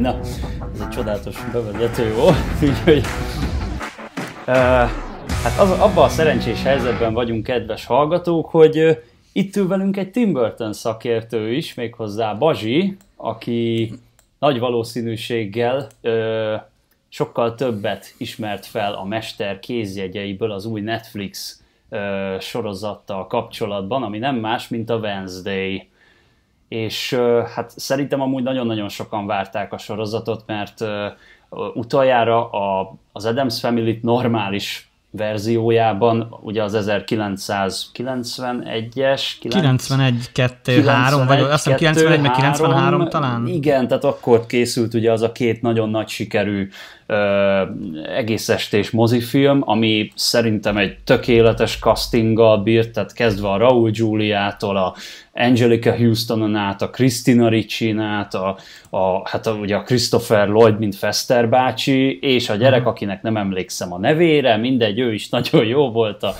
Na, ez egy csodálatos bevezető volt, úgyhogy uh, hát az, abban a szerencsés helyzetben vagyunk, kedves hallgatók, hogy uh, itt ül velünk egy Tim Burton szakértő is, méghozzá Bazsi, aki nagy valószínűséggel uh, sokkal többet ismert fel a mester kézjegyeiből az új Netflix uh, sorozattal kapcsolatban, ami nem más, mint a Wednesday. És hát szerintem amúgy nagyon-nagyon sokan várták a sorozatot, mert uh, utoljára a, az Adams Family-t normális verziójában, ugye az 1991-es, 91, 2, 3, vagy azt hiszem 91, meg 93 talán? Igen, tehát akkor készült ugye az a két nagyon nagy sikerű ö, egész estés mozifilm, ami szerintem egy tökéletes castinggal bírt, tehát kezdve a Raúl Giuliától, a Angelica Houstonon át, a Christina Ricci át, a, a, hát a, ugye a Christopher Lloyd, mint Fester bácsi, és a gyerek, uh-huh. akinek nem emlékszem a nevére, mindegy, ő is nagyon jó volt a,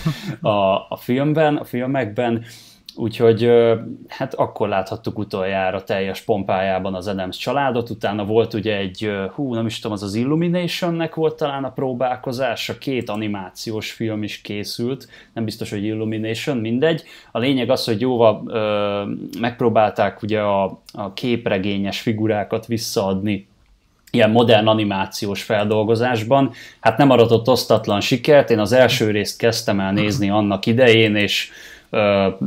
a, a filmben, a filmekben, Úgyhogy hát akkor láthattuk utoljára teljes pompájában az Adams családot, utána volt ugye egy, hú, nem is tudom, az az Illuminationnek volt talán a próbálkozása, két animációs film is készült, nem biztos, hogy Illumination, mindegy. A lényeg az, hogy jóval ö, megpróbálták ugye a, a képregényes figurákat visszaadni ilyen modern animációs feldolgozásban. Hát nem aratott osztatlan sikert, én az első részt kezdtem el nézni annak idején, és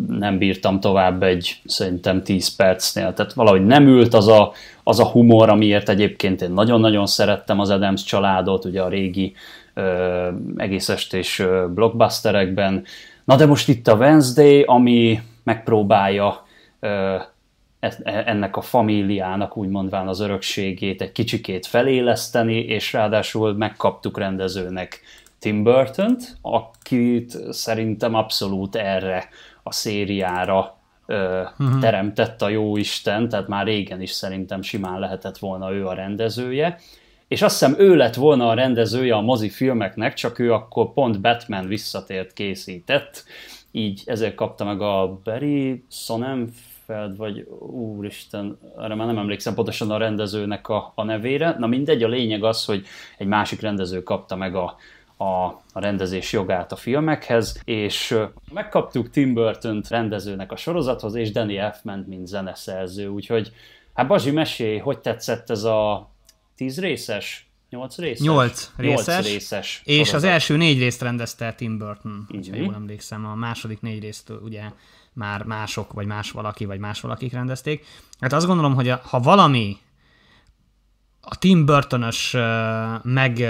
nem bírtam tovább egy szerintem 10 percnél. Tehát valahogy nem ült az a, az a humor, amiért egyébként én nagyon-nagyon szerettem az Adams családot, ugye a régi ö, egész estés blockbusterekben. Na de most itt a Wednesday, ami megpróbálja ö, e, ennek a famíliának úgymondván az örökségét egy kicsikét feléleszteni, és ráadásul megkaptuk rendezőnek Tim burton akit szerintem abszolút erre a szériára ö, uh-huh. teremtett a jó Isten, tehát már régen is szerintem simán lehetett volna ő a rendezője. És azt hiszem ő lett volna a rendezője a mozifilmeknek, csak ő akkor pont Batman visszatért készített, így ezért kapta meg a Barry Sonnenfeld, vagy úristen, arra már nem emlékszem pontosan a rendezőnek a, a nevére. Na mindegy, a lényeg az, hogy egy másik rendező kapta meg a, a, a rendezés jogát a filmekhez, és megkaptuk Tim burton rendezőnek a sorozathoz, és Danny Elfman, mint zeneszerző, úgyhogy hát Bazsi, mesélj, hogy tetszett ez a tíz részes Nyolc részes? Nyolc részes. Nyolc részes és sorozat. az első négy részt rendezte Tim Burton, Így ha jól emlékszem. A második négy részt ugye már mások, vagy más valaki, vagy más valakik rendezték. Hát azt gondolom, hogy a, ha valami a Tim Burton-ös meg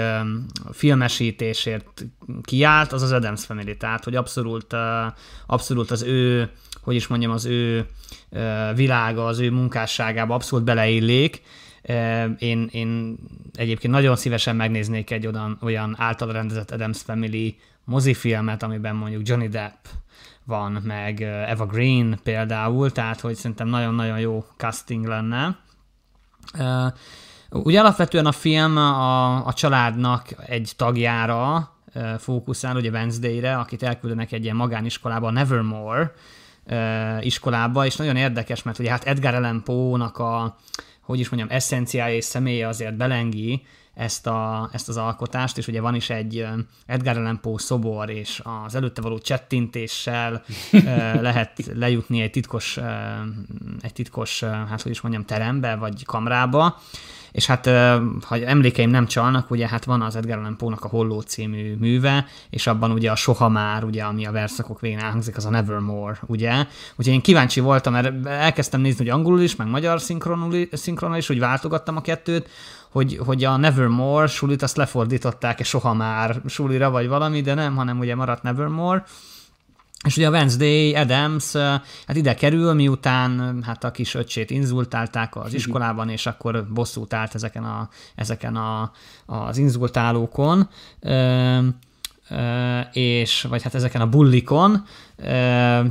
filmesítésért kiállt, az az Adams Family, tehát hogy abszolút, abszolút az ő, hogy is mondjam, az ő világa, az ő munkásságába abszolút beleillék. Én, én egyébként nagyon szívesen megnéznék egy olyan, olyan által rendezett Adams Family mozifilmet, amiben mondjuk Johnny Depp van, meg Eva Green például, tehát hogy szerintem nagyon-nagyon jó casting lenne. Ugye alapvetően a film a, a családnak egy tagjára fókuszál, ugye Wednesday-re, akit elküldenek egy ilyen magániskolába, Nevermore iskolába, és nagyon érdekes, mert ugye hát Edgar Allan Poe-nak a, hogy is mondjam, eszenciája és személye azért belengi ezt, a, ezt az alkotást, és ugye van is egy Edgar Allan Poe szobor, és az előtte való csettintéssel lehet lejutni egy titkos, egy titkos, hát hogy is mondjam, terembe, vagy kamrába, és hát ha emlékeim nem csalnak, ugye hát van az Edgar Allan Poe-nak a Holló című műve, és abban ugye a Soha már, ugye, ami a verszakok végén elhangzik, az a Nevermore, ugye? Úgyhogy én kíváncsi voltam, mert elkezdtem nézni, hogy angolul is, meg magyar szinkronul, is, úgy váltogattam a kettőt, hogy, hogy a Nevermore sulit azt lefordították és soha már sulira vagy valami, de nem, hanem ugye maradt Nevermore, és ugye a Wednesday Adams hát ide kerül, miután hát a kis öcsét inzultálták az iskolában, és akkor bosszút állt ezeken, a, ezeken a, az inzultálókon, és, vagy hát ezeken a bullikon,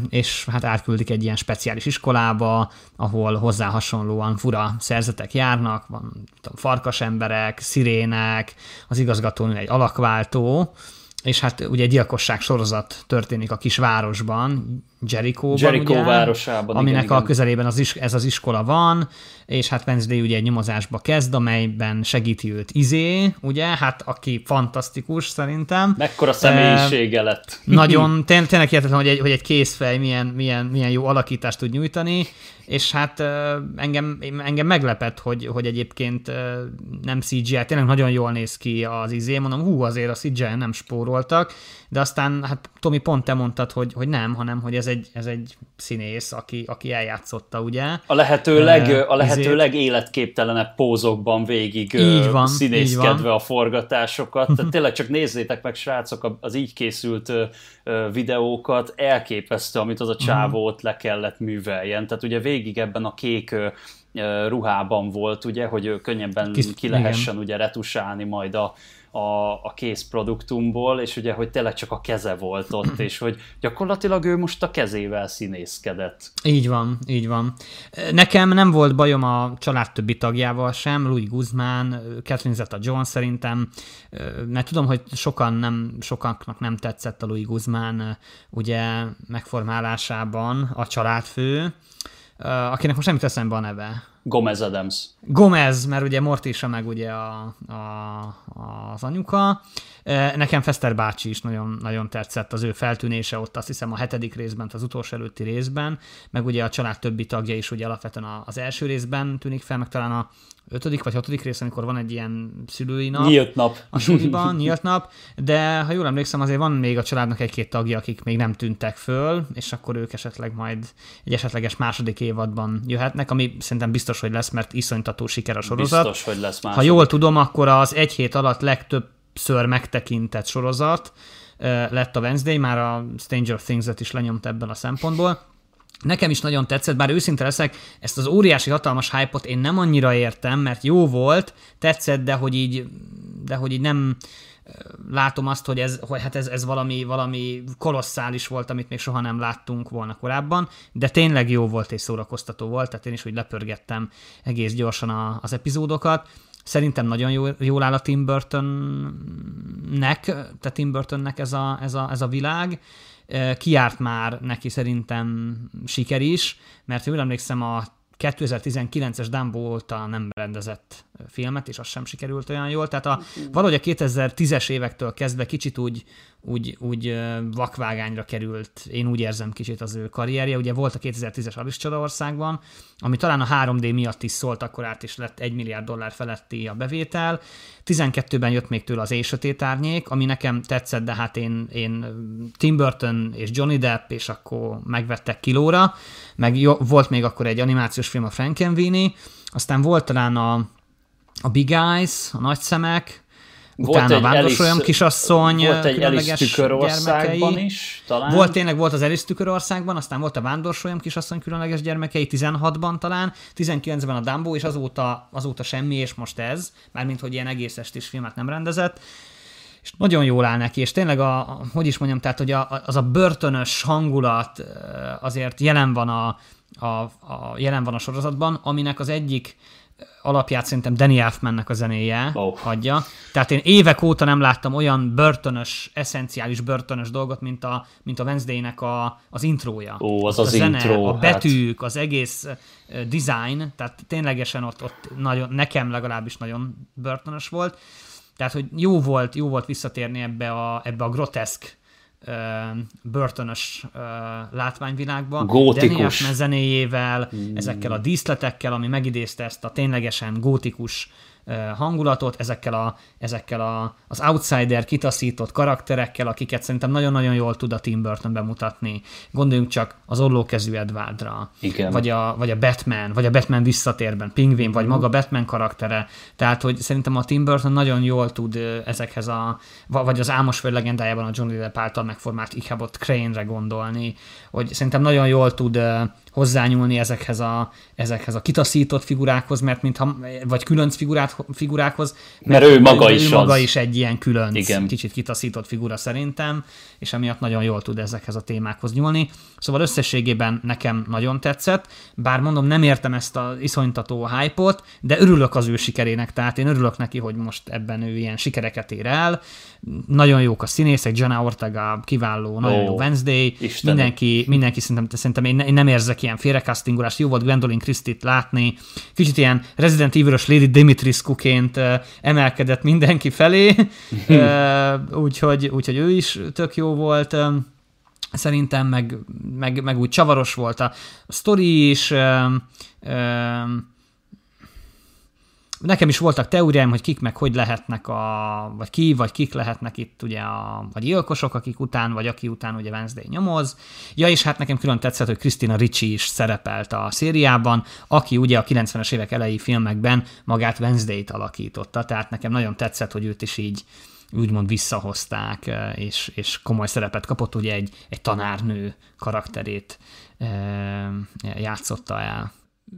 és hát átküldik egy ilyen speciális iskolába, ahol hozzá hasonlóan fura szerzetek járnak, van tudom, farkas emberek, szirének, az igazgatónő egy alakváltó, és hát ugye gyilkosság sorozat történik a kisvárosban, Jericho-ban, Jericho ugye, városában, aminek igen, a közelében az is, ez az iskola van, és hát Wednesday ugye egy nyomozásba kezd, amelyben segíti őt Izé, ugye, hát aki fantasztikus szerintem. Mekkora személyisége lett. Nagyon, tény, tényleg hihetetlen, hogy egy, hogy egy készfej milyen, milyen, milyen jó alakítást tud nyújtani, és hát engem, engem meglepett, hogy, hogy egyébként nem CGI, tényleg nagyon jól néz ki az izé, mondom, hú, azért a CGI nem spóroltak, de aztán, hát Tomi, pont te mondtad, hogy, hogy nem, hanem hogy ez egy, ez egy színész, aki, aki eljátszotta, ugye? A lehető, leg, a lehető legéletképtelenebb pózokban végig Így van, színészkedve így van. a forgatásokat. Tehát tényleg csak nézzétek meg, srácok, az így készült videókat, elképesztő, amit az a csávó ott le kellett műveljen. Tehát ugye végig ebben a kék ruhában volt, ugye, hogy könnyebben Kis- ki lehessen ugye retusálni majd a, a, a kész produktumból, és ugye, hogy tényleg csak a keze volt ott, és hogy gyakorlatilag ő most a kezével színészkedett. Így van, így van. Nekem nem volt bajom a család többi tagjával sem, Louis Guzmán, Catherine Zeta-Jones szerintem, mert tudom, hogy sokan nem, sokaknak nem tetszett a Louis Guzmán ugye megformálásában a családfő, akinek most nem jut eszembe a neve. Gomez Adams. Gomez, mert ugye Mortisa meg ugye a, a, az anyuka. Nekem Fester bácsi is nagyon, nagyon tetszett az ő feltűnése ott, azt hiszem a hetedik részben, az utolsó előtti részben, meg ugye a család többi tagja is ugye alapvetően az első részben tűnik fel, meg talán a ötödik vagy hatodik rész, amikor van egy ilyen szülői nap. Nyílt nap. A suliban, nyílt nap, de ha jól emlékszem, azért van még a családnak egy-két tagja, akik még nem tűntek föl, és akkor ők esetleg majd egy esetleges második évadban jöhetnek, ami szerintem biztos, hogy lesz, mert iszonytató siker a sorozat. Biztos, hogy lesz más. Ha jól tudom, akkor az egy hét alatt legtöbbször megtekintett sorozat lett a Wednesday, már a Stranger Things-et is lenyomt ebben a szempontból. Nekem is nagyon tetszett, bár őszinte leszek, ezt az óriási hatalmas hype-ot én nem annyira értem, mert jó volt, tetszett, de hogy így, de hogy így nem látom azt, hogy ez, hogy hát ez, ez valami, valami kolosszális volt, amit még soha nem láttunk volna korábban, de tényleg jó volt és szórakoztató volt, tehát én is úgy lepörgettem egész gyorsan a, az epizódokat. Szerintem nagyon jó, jól áll a Tim Burtonnek, tehát Tim Burtonnek ez a, ez a, ez a világ, kiárt már neki szerintem siker is, mert jól emlékszem a 2019-es Dumbo óta nem rendezett filmet, és az sem sikerült olyan jól. Tehát a, valahogy a 2010-es évektől kezdve kicsit úgy, úgy, úgy vakvágányra került, én úgy érzem kicsit az ő karrierje. Ugye volt a 2010-es Alice Csodaországban, ami talán a 3D miatt is szólt, akkor át is lett 1 milliárd dollár feletti a bevétel. 12-ben jött még tőle az Éjsötét árnyék, ami nekem tetszett, de hát én, én Tim Burton és Johnny Depp, és akkor megvettek kilóra, meg jó, volt még akkor egy animációs film a Frankenweenie, aztán volt talán a, a Big Eyes, a Nagy Szemek, utána a Vándorsolyom kisasszony, Volt egy Alice Tükörországban is, talán. Volt tényleg, volt az Alice Tükörországban, aztán volt a Vándorsolyom kisasszony különleges gyermekei, 16-ban talán, 19-ben a Dumbo, és azóta, azóta semmi, és most ez, mármint hogy ilyen egész estés filmet nem rendezett és nagyon jól áll neki, és tényleg, a, a, hogy is mondjam, tehát, hogy a, az a börtönös hangulat azért jelen van a, a, a, jelen van a sorozatban, aminek az egyik alapját szerintem Danny Elfmannek a zenéje oh. adja. Tehát én évek óta nem láttam olyan börtönös, eszenciális börtönös dolgot, mint a, mint a Wednesday-nek a, az intrója. Ó, az a az zene, intro, A betűk, hát. az egész design, tehát ténylegesen ott, ott nagyon, nekem legalábbis nagyon börtönös volt. Tehát, hogy jó volt, jó volt visszatérni ebbe a, ebbe a groteszk börtönös uh, látványvilágba. Gótikus. Zenéjével, mm. ezekkel a díszletekkel, ami megidézte ezt a ténylegesen gótikus hangulatot, ezekkel, a, ezekkel a, az outsider kitaszított karakterekkel, akiket szerintem nagyon-nagyon jól tud a Tim Burton bemutatni. Gondoljunk csak az ollókezű Edwardra, Igen. Vagy, a, vagy a Batman, vagy a Batman visszatérben, Pingvin, vagy maga Batman karaktere. Tehát, hogy szerintem a Tim Burton nagyon jól tud ezekhez a, vagy az Álmos Föld legendájában a Johnny Depp által megformált Ichabod Crane-re gondolni, hogy szerintem nagyon jól tud hozzányúlni ezekhez a, ezekhez a kitaszított figurákhoz, mert mintha, vagy különc figurát, figurákhoz. Mert, mert ő maga ő, is ő maga az. is egy ilyen különc, Igen. kicsit kitaszított figura szerintem, és emiatt nagyon jól tud ezekhez a témákhoz nyúlni. Szóval összességében nekem nagyon tetszett, bár mondom, nem értem ezt az iszonytató hype-ot, de örülök az ő sikerének, tehát én örülök neki, hogy most ebben ő ilyen sikereket ér el. Nagyon jók a színészek, Jenna Ortega kiváló, nagyon oh, jó Wednesday, Istenem. mindenki, mindenki szerintem, szerintem én, én nem érzek ilyen félrecastingolást, jó volt Gwendolyn Christie-t látni, kicsit ilyen Resident Evil-os Lady Dimitrescu-ként uh, emelkedett mindenki felé, úgyhogy, úgyhogy ő is tök jó volt. Szerintem, meg, meg, meg úgy csavaros volt a sztori is, nekem is voltak teóriáim, hogy kik meg hogy lehetnek a, vagy ki, vagy kik lehetnek itt ugye a, vagy gyilkosok, akik után, vagy aki után ugye Wednesday nyomoz. Ja, és hát nekem külön tetszett, hogy Christina Ricci is szerepelt a szériában, aki ugye a 90-es évek elejé filmekben magát Wednesday-t alakította, tehát nekem nagyon tetszett, hogy őt is így úgymond visszahozták, és, és komoly szerepet kapott, ugye egy, egy tanárnő karakterét játszotta el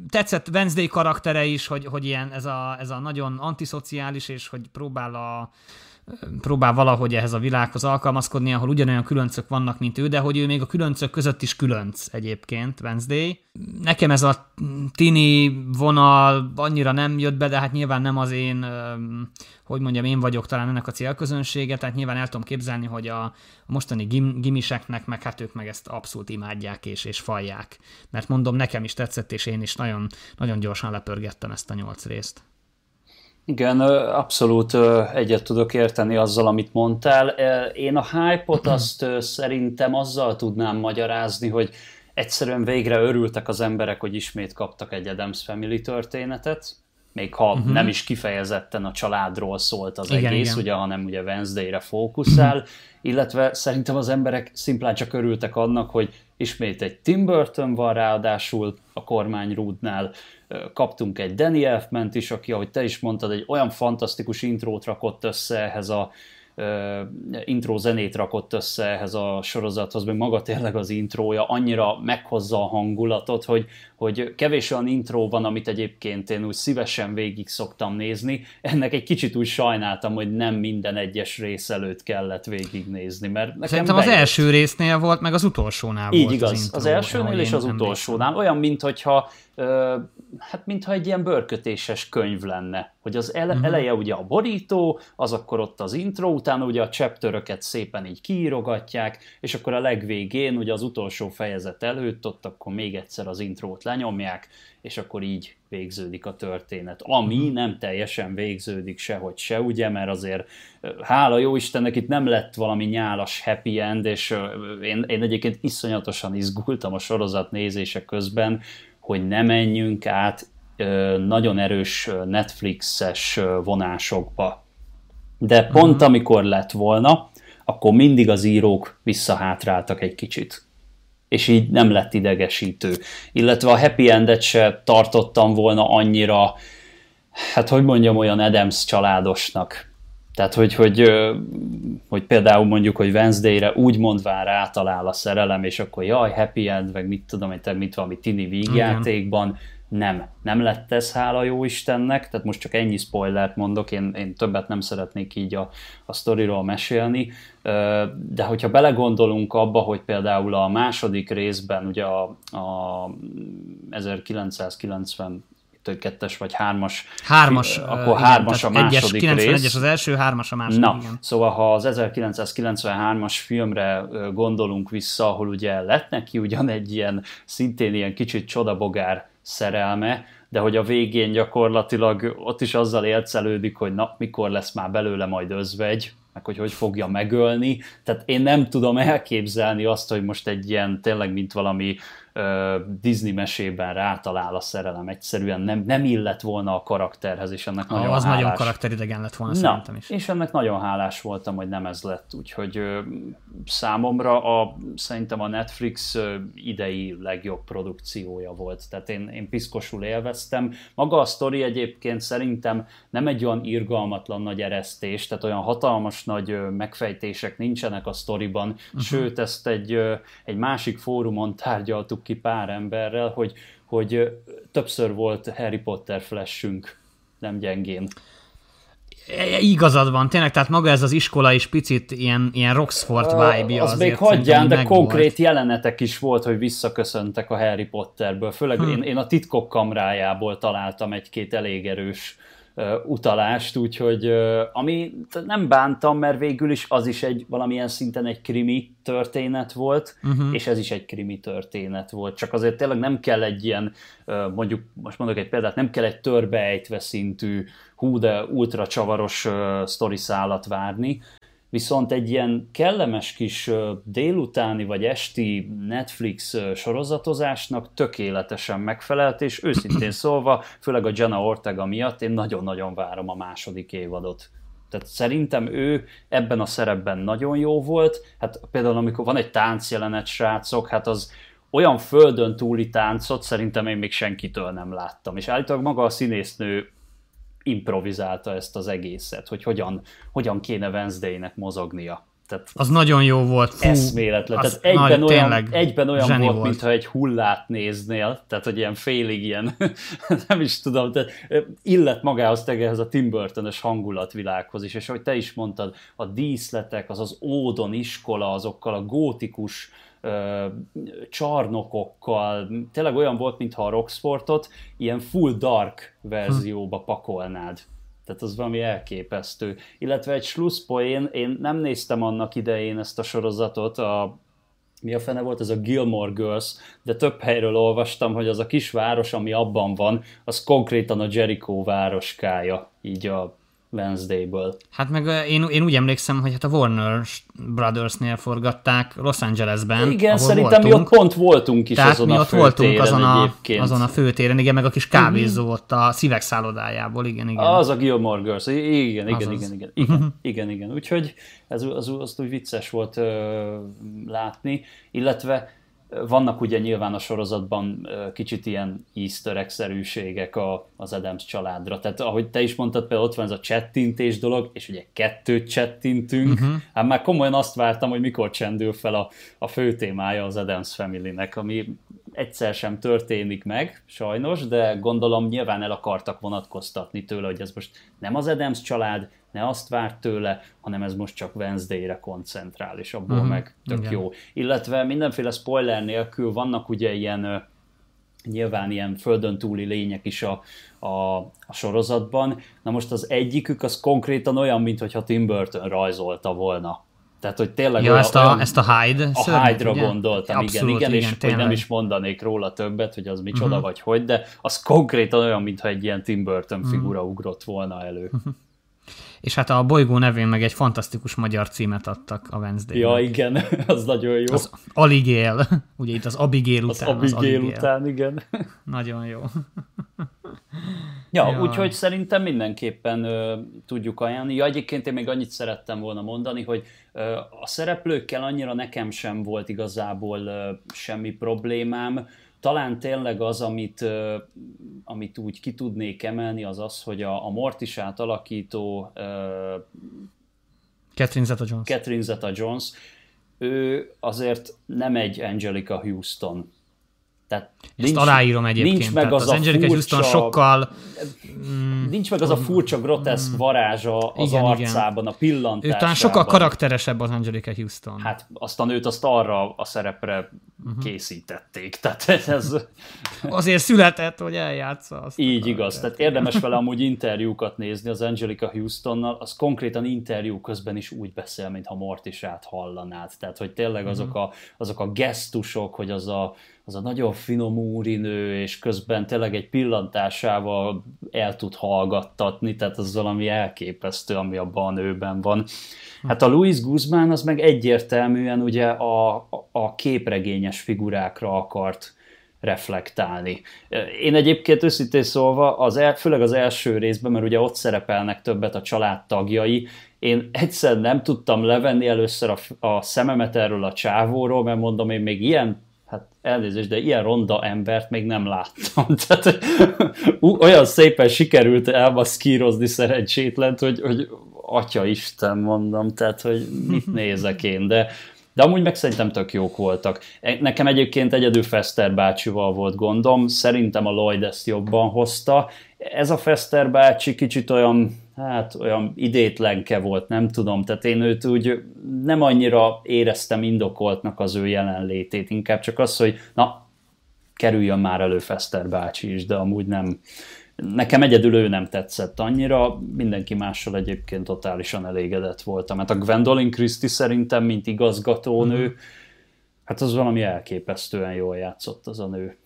tetszett Wednesday karaktere is, hogy, hogy ilyen ez a, ez a nagyon antiszociális, és hogy próbál a, próbál valahogy ehhez a világhoz alkalmazkodni, ahol ugyanolyan különcök vannak, mint ő, de hogy ő még a különcök között is különc egyébként, Wednesday. Nekem ez a tini vonal annyira nem jött be, de hát nyilván nem az én, hogy mondjam, én vagyok talán ennek a célközönsége, tehát nyilván el tudom képzelni, hogy a mostani gim, gimiseknek, meg hát ők meg ezt abszolút imádják és, és falják. Mert mondom, nekem is tetszett, és én is nagyon, nagyon gyorsan lepörgettem ezt a nyolc részt. Igen, abszolút egyet tudok érteni azzal, amit mondtál. Én a hype-ot azt szerintem azzal tudnám magyarázni, hogy egyszerűen végre örültek az emberek, hogy ismét kaptak egy Adams Family történetet, még ha uh-huh. nem is kifejezetten a családról szólt az igen, egész, igen. ugye, hanem ugye Wednesday-re fókuszál, uh-huh. illetve szerintem az emberek szimplán csak örültek annak, hogy ismét egy Tim Burton van ráadásul a kormányrúdnál, kaptunk egy Danny elfman is, aki, ahogy te is mondtad, egy olyan fantasztikus intrót rakott össze ehhez a intro zenét rakott össze ehhez a sorozathoz, meg maga tényleg az intrója annyira meghozza a hangulatot, hogy, hogy kevés olyan intro van, amit egyébként én úgy szívesen végig szoktam nézni. Ennek egy kicsit úgy sajnáltam, hogy nem minden egyes rész előtt kellett végignézni, mert nekem Szerintem bejött. az első résznél volt, meg az utolsónál Így volt igaz, az, intro, az elsőnél és az utolsónál. Olyan, mintha hát mintha egy ilyen bőrkötéses könyv lenne, hogy az ele, uh-huh. eleje ugye a borító, az akkor ott az intro, utána ugye a chapteröket szépen így kiírogatják, és akkor a legvégén, ugye az utolsó fejezet előtt, ott akkor még egyszer az intrót lenyomják, és akkor így végződik a történet. Ami uh-huh. nem teljesen végződik sehogy se, ugye, mert azért hála jó Istennek itt nem lett valami nyálas happy end, és én, én egyébként iszonyatosan izgultam a sorozat nézése közben, hogy ne menjünk át nagyon erős Netflixes vonásokba. De pont uh-huh. amikor lett volna, akkor mindig az írók visszahátráltak egy kicsit. És így nem lett idegesítő. Illetve a happy endet se tartottam volna annyira, hát hogy mondjam, olyan Adams családosnak. Tehát, hogy, hogy, hogy például mondjuk, hogy Wednesday-re úgy mondván rátalál a szerelem, és akkor jaj, happy end, meg mit tudom én, mit valami tini vígjátékban, nem, nem lett ez, hála jó Istennek, tehát most csak ennyi spoilert mondok, én, én többet nem szeretnék így a, a sztoriról mesélni, de hogyha belegondolunk abba, hogy például a második részben, ugye a, a 1990 kettes vagy hármas. Hármas. Akkor hármas a második egyes, rész. es az első, hármas a második. Na, igen. szóval ha az 1993-as filmre gondolunk vissza, ahol ugye lett neki ugyan egy ilyen, szintén ilyen kicsit csodabogár szerelme, de hogy a végén gyakorlatilag ott is azzal élcelődik, hogy na, mikor lesz már belőle majd özvegy, meg hogy hogy fogja megölni. Tehát én nem tudom elképzelni azt, hogy most egy ilyen tényleg, mint valami Disney mesében rátalál a szerelem, egyszerűen nem, nem illett volna a karakterhez, és ennek ah, nagyon Az hálás. nagyon karakteridegen lett volna Na, szerintem is. És ennek nagyon hálás voltam, hogy nem ez lett, úgyhogy ö, számomra a, szerintem a Netflix ö, idei legjobb produkciója volt, tehát én, én piszkosul élveztem. Maga a sztori egyébként szerintem nem egy olyan irgalmatlan nagy eresztés, tehát olyan hatalmas nagy ö, megfejtések nincsenek a sztoriban, uh-huh. sőt ezt egy, ö, egy másik fórumon tárgyaltuk találtuk ki pár emberrel, hogy, hogy többször volt Harry Potter flashünk, nem gyengén. Igazad van, tényleg, tehát maga ez az iskola is picit ilyen, ilyen Roxford vibe Az azért, még hagyján, de konkrét volt. jelenetek is volt, hogy visszaköszöntek a Harry Potterből. Főleg hm. én, én a titkok kamrájából találtam egy-két elég erős utalást, úgyhogy ami nem bántam, mert végül is az is egy valamilyen szinten egy krimi történet volt, uh-huh. és ez is egy krimi történet volt. Csak azért tényleg nem kell egy ilyen, mondjuk, most mondok egy példát, nem kell egy törbeejtve szintű, hú de ultra csavaros sztoriszálat várni, viszont egy ilyen kellemes kis délutáni vagy esti Netflix sorozatozásnak tökéletesen megfelelt, és őszintén szólva, főleg a Jenna Ortega miatt én nagyon-nagyon várom a második évadot. Tehát szerintem ő ebben a szerepben nagyon jó volt. Hát például amikor van egy táncjelenet, srácok, hát az olyan földön túli táncot szerintem én még senkitől nem láttam. És állítólag maga a színésznő improvizálta ezt az egészet, hogy hogyan, hogyan kéne Wednesday-nek mozognia. Tehát az nagyon jó volt. Fú, eszméletlen. Tehát egyben nagy, olyan, egyben olyan volt, volt, mintha egy hullát néznél, tehát hogy ilyen félig ilyen, nem is tudom, tehát illet magához tegehez a Tim burton hangulatvilághoz is, és ahogy te is mondtad, a díszletek, az az ódon iskola, azokkal a gótikus csarnokokkal, tényleg olyan volt, mintha a Rocksportot ilyen full dark verzióba pakolnád. Tehát az valami elképesztő. Illetve egy slusszpoén, én nem néztem annak idején ezt a sorozatot, a, mi a fene volt, ez a Gilmore Girls, de több helyről olvastam, hogy az a kis város, ami abban van, az konkrétan a Jericho városkája, így a Wednesday-ből. Hát meg én, én úgy emlékszem, hogy hát a Warner Brothers-nél forgatták Los Angelesben. Igen, szerintem voltunk. mi ott pont voltunk is Tehát azon mi a ott voltunk azon a, egyébként. azon a főtéren, igen, meg a kis kávézó ott a szívek szállodájából, igen, igen. Az a Gilmore Girls, igen, igen, igen, igen, igen, igen, igen, igen. Úgyhogy ez az, az úgy vicces volt uh, látni, illetve vannak ugye nyilván a sorozatban kicsit ilyen easter egg-szerűségek a, az Adams családra. Tehát ahogy te is mondtad, például ott van ez a csettintés dolog, és ugye kettőt csettintünk. Uh-huh. Hát már komolyan azt vártam, hogy mikor csendül fel a, a fő témája az Adams Family-nek, ami egyszer sem történik meg, sajnos, de gondolom nyilván el akartak vonatkoztatni tőle, hogy ez most nem az Adams család, ne azt várt tőle, hanem ez most csak Wednesday-re koncentrál, és abból uh-huh. meg tök Igen. jó. Illetve mindenféle spoiler nélkül vannak ugye ilyen nyilván ilyen földön túli lények is a, a, a sorozatban. Na most az egyikük az konkrétan olyan, mintha Tim Burton rajzolta volna. Tehát, hogy tényleg ja, olyan, ezt, a, ezt a Hyde A Hyde-ra ugye? gondoltam, Abszolút, igen, igen, igen, és tényleg. hogy nem is mondanék róla többet, hogy az micsoda uh-huh. vagy hogy, de az konkrétan olyan, mintha egy ilyen Tim Burton figura uh-huh. ugrott volna elő. Uh-huh és hát a bolygó nevén meg egy fantasztikus magyar címet adtak a wednesday Ja, igen, az nagyon jó. Az Aligél, ugye itt az Abigail után. Az Abigail, az Abigail. után, igen. Nagyon jó. Ja, ja. úgyhogy szerintem mindenképpen ö, tudjuk ajánlani. Ja, egyébként én még annyit szerettem volna mondani, hogy ö, a szereplőkkel annyira nekem sem volt igazából ö, semmi problémám, talán tényleg az, amit, amit úgy ki tudnék emelni, az az, hogy a, a Mortisát alakító Catherine Zeta-Jones. Catherine Zeta-Jones, ő azért nem egy Angelica Houston. Tehát nincs, Ezt aláírom egyébként. Nincs meg az, az Angelica furcsa, Houston sokkal... Mm, nincs meg az a furcsa, groteszk mm, varázsa az igen, arcában, igen. a pillantásában. Ő talán sokkal karakteresebb az Angelica Houston. Hát azt a nőt azt arra a szerepre uh-huh. készítették. Tehát ez... Azért született, hogy eljátsza azt. Így igaz. Tehát érdemes vele amúgy interjúkat nézni az Angelica Houstonnal, az konkrétan interjú közben is úgy beszél, mintha Mortisát hallanád. Tehát, hogy tényleg azok uh-huh. a, azok a gesztusok, hogy az a, az a nagyon finom úrinő, és közben tényleg egy pillantásával el tud hallgattatni, tehát az valami elképesztő, ami abban a nőben van. Hát a Louis Guzmán az meg egyértelműen ugye a, a képregényes figurákra akart reflektálni. Én egyébként őszintén szólva, az el, főleg az első részben, mert ugye ott szerepelnek többet a családtagjai, én egyszer nem tudtam levenni először a, a szememet erről a csávóról, mert mondom, én még ilyen hát elnézést, de ilyen ronda embert még nem láttam. Tehát olyan szépen sikerült elmaszkírozni szerencsétlent, hogy, hogy atya Isten mondom, tehát hogy mit nézek én, de De amúgy meg szerintem tök jók voltak. E, nekem egyébként egyedül Fester bácsival volt gondom, szerintem a Lloyd ezt jobban hozta. Ez a Fester bácsi kicsit olyan, hát olyan idétlenke volt, nem tudom, tehát én őt úgy nem annyira éreztem indokoltnak az ő jelenlétét, inkább csak az, hogy na, kerüljön már elő Fester bácsi is, de amúgy nem, Nekem egyedül ő nem tetszett annyira, mindenki mással egyébként totálisan elégedett voltam. Hát a Gwendolyn Christie szerintem, mint igazgatónő, mm-hmm. hát az valami elképesztően jól játszott az a nő.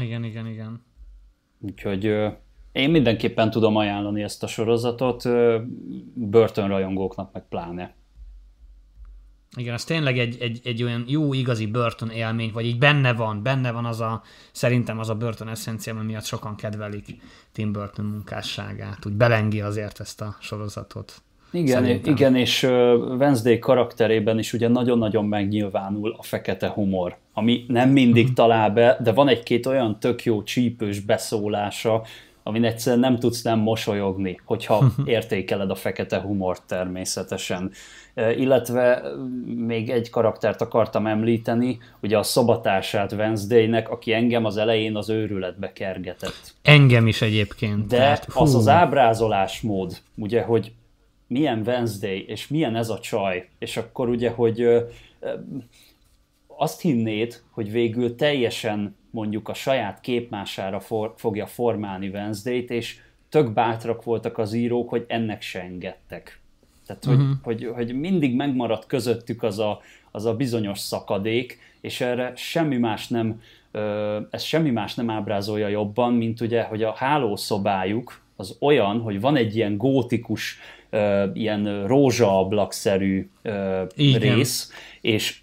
Igen, igen, igen. Úgyhogy én mindenképpen tudom ajánlani ezt a sorozatot, Burton rajongóknak meg pláne. Igen, ez tényleg egy, egy, egy olyan jó, igazi Burton élmény, vagy így benne van, benne van az a, szerintem az a Burton eszencia, miatt sokan kedvelik Tim Burton munkásságát, úgy belengi azért ezt a sorozatot. Igen, igen, és Wednesday karakterében is ugye nagyon-nagyon megnyilvánul a fekete humor, ami nem mindig uh-huh. talál be, de van egy-két olyan tök jó csípős beszólása, amin egyszerűen nem tudsz nem mosolyogni, hogyha értékeled a fekete humort természetesen. Illetve még egy karaktert akartam említeni, ugye a szobatársát Wednesday-nek, aki engem az elején az őrületbe kergetett. Engem is egyébként. De tehát, az az ábrázolásmód, ugye, hogy milyen Wednesday, és milyen ez a csaj, és akkor ugye, hogy azt hinnéd, hogy végül teljesen mondjuk a saját képmására for, fogja formálni Wednesday-t, és tök bátrak voltak az írók, hogy ennek se engedtek. Tehát, uh-huh. hogy, hogy, hogy mindig megmaradt közöttük az a, az a bizonyos szakadék, és erre semmi más nem, ez semmi más nem ábrázolja jobban, mint ugye, hogy a hálószobájuk az olyan, hogy van egy ilyen gótikus, ilyen rózsaablakszerű rész, és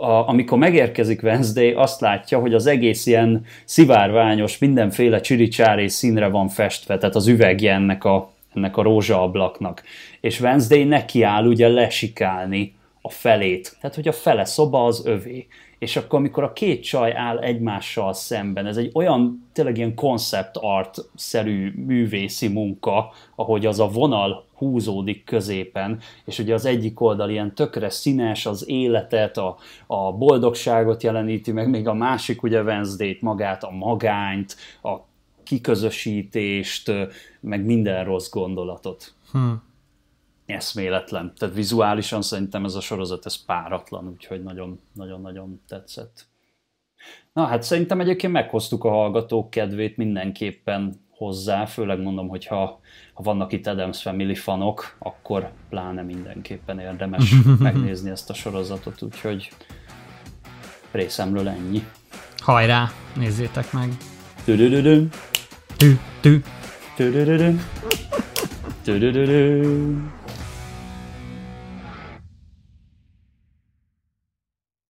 a, amikor megérkezik Wednesday, azt látja, hogy az egész ilyen szivárványos, mindenféle csiricsári színre van festve, tehát az üvegje ennek a, ennek a rózsaablaknak. És Wednesday nekiáll ugye lesikálni a felét. Tehát, hogy a fele szoba az övé. És akkor, amikor a két csaj áll egymással szemben, ez egy olyan tényleg ilyen concept art-szerű művészi munka, ahogy az a vonal húzódik középen, és ugye az egyik oldal ilyen tökre színes, az életet, a, a boldogságot jeleníti meg, még a másik ugye Wednesday-t magát, a magányt, a kiközösítést, meg minden rossz gondolatot. Hmm. Eszméletlen. Tehát vizuálisan szerintem ez a sorozat ez páratlan, úgyhogy nagyon-nagyon tetszett. Na hát szerintem egyébként meghoztuk a hallgatók kedvét mindenképpen hozzá, főleg mondom, hogy ha, ha vannak itt Adams Family fanok, akkor pláne mindenképpen érdemes megnézni ezt a sorozatot, úgyhogy részemről ennyi. Hajrá, nézzétek meg! Tü-tü-tü-tü. Tü-tü. Tü-tü-tü-tü. Tü-tü-tü-tü.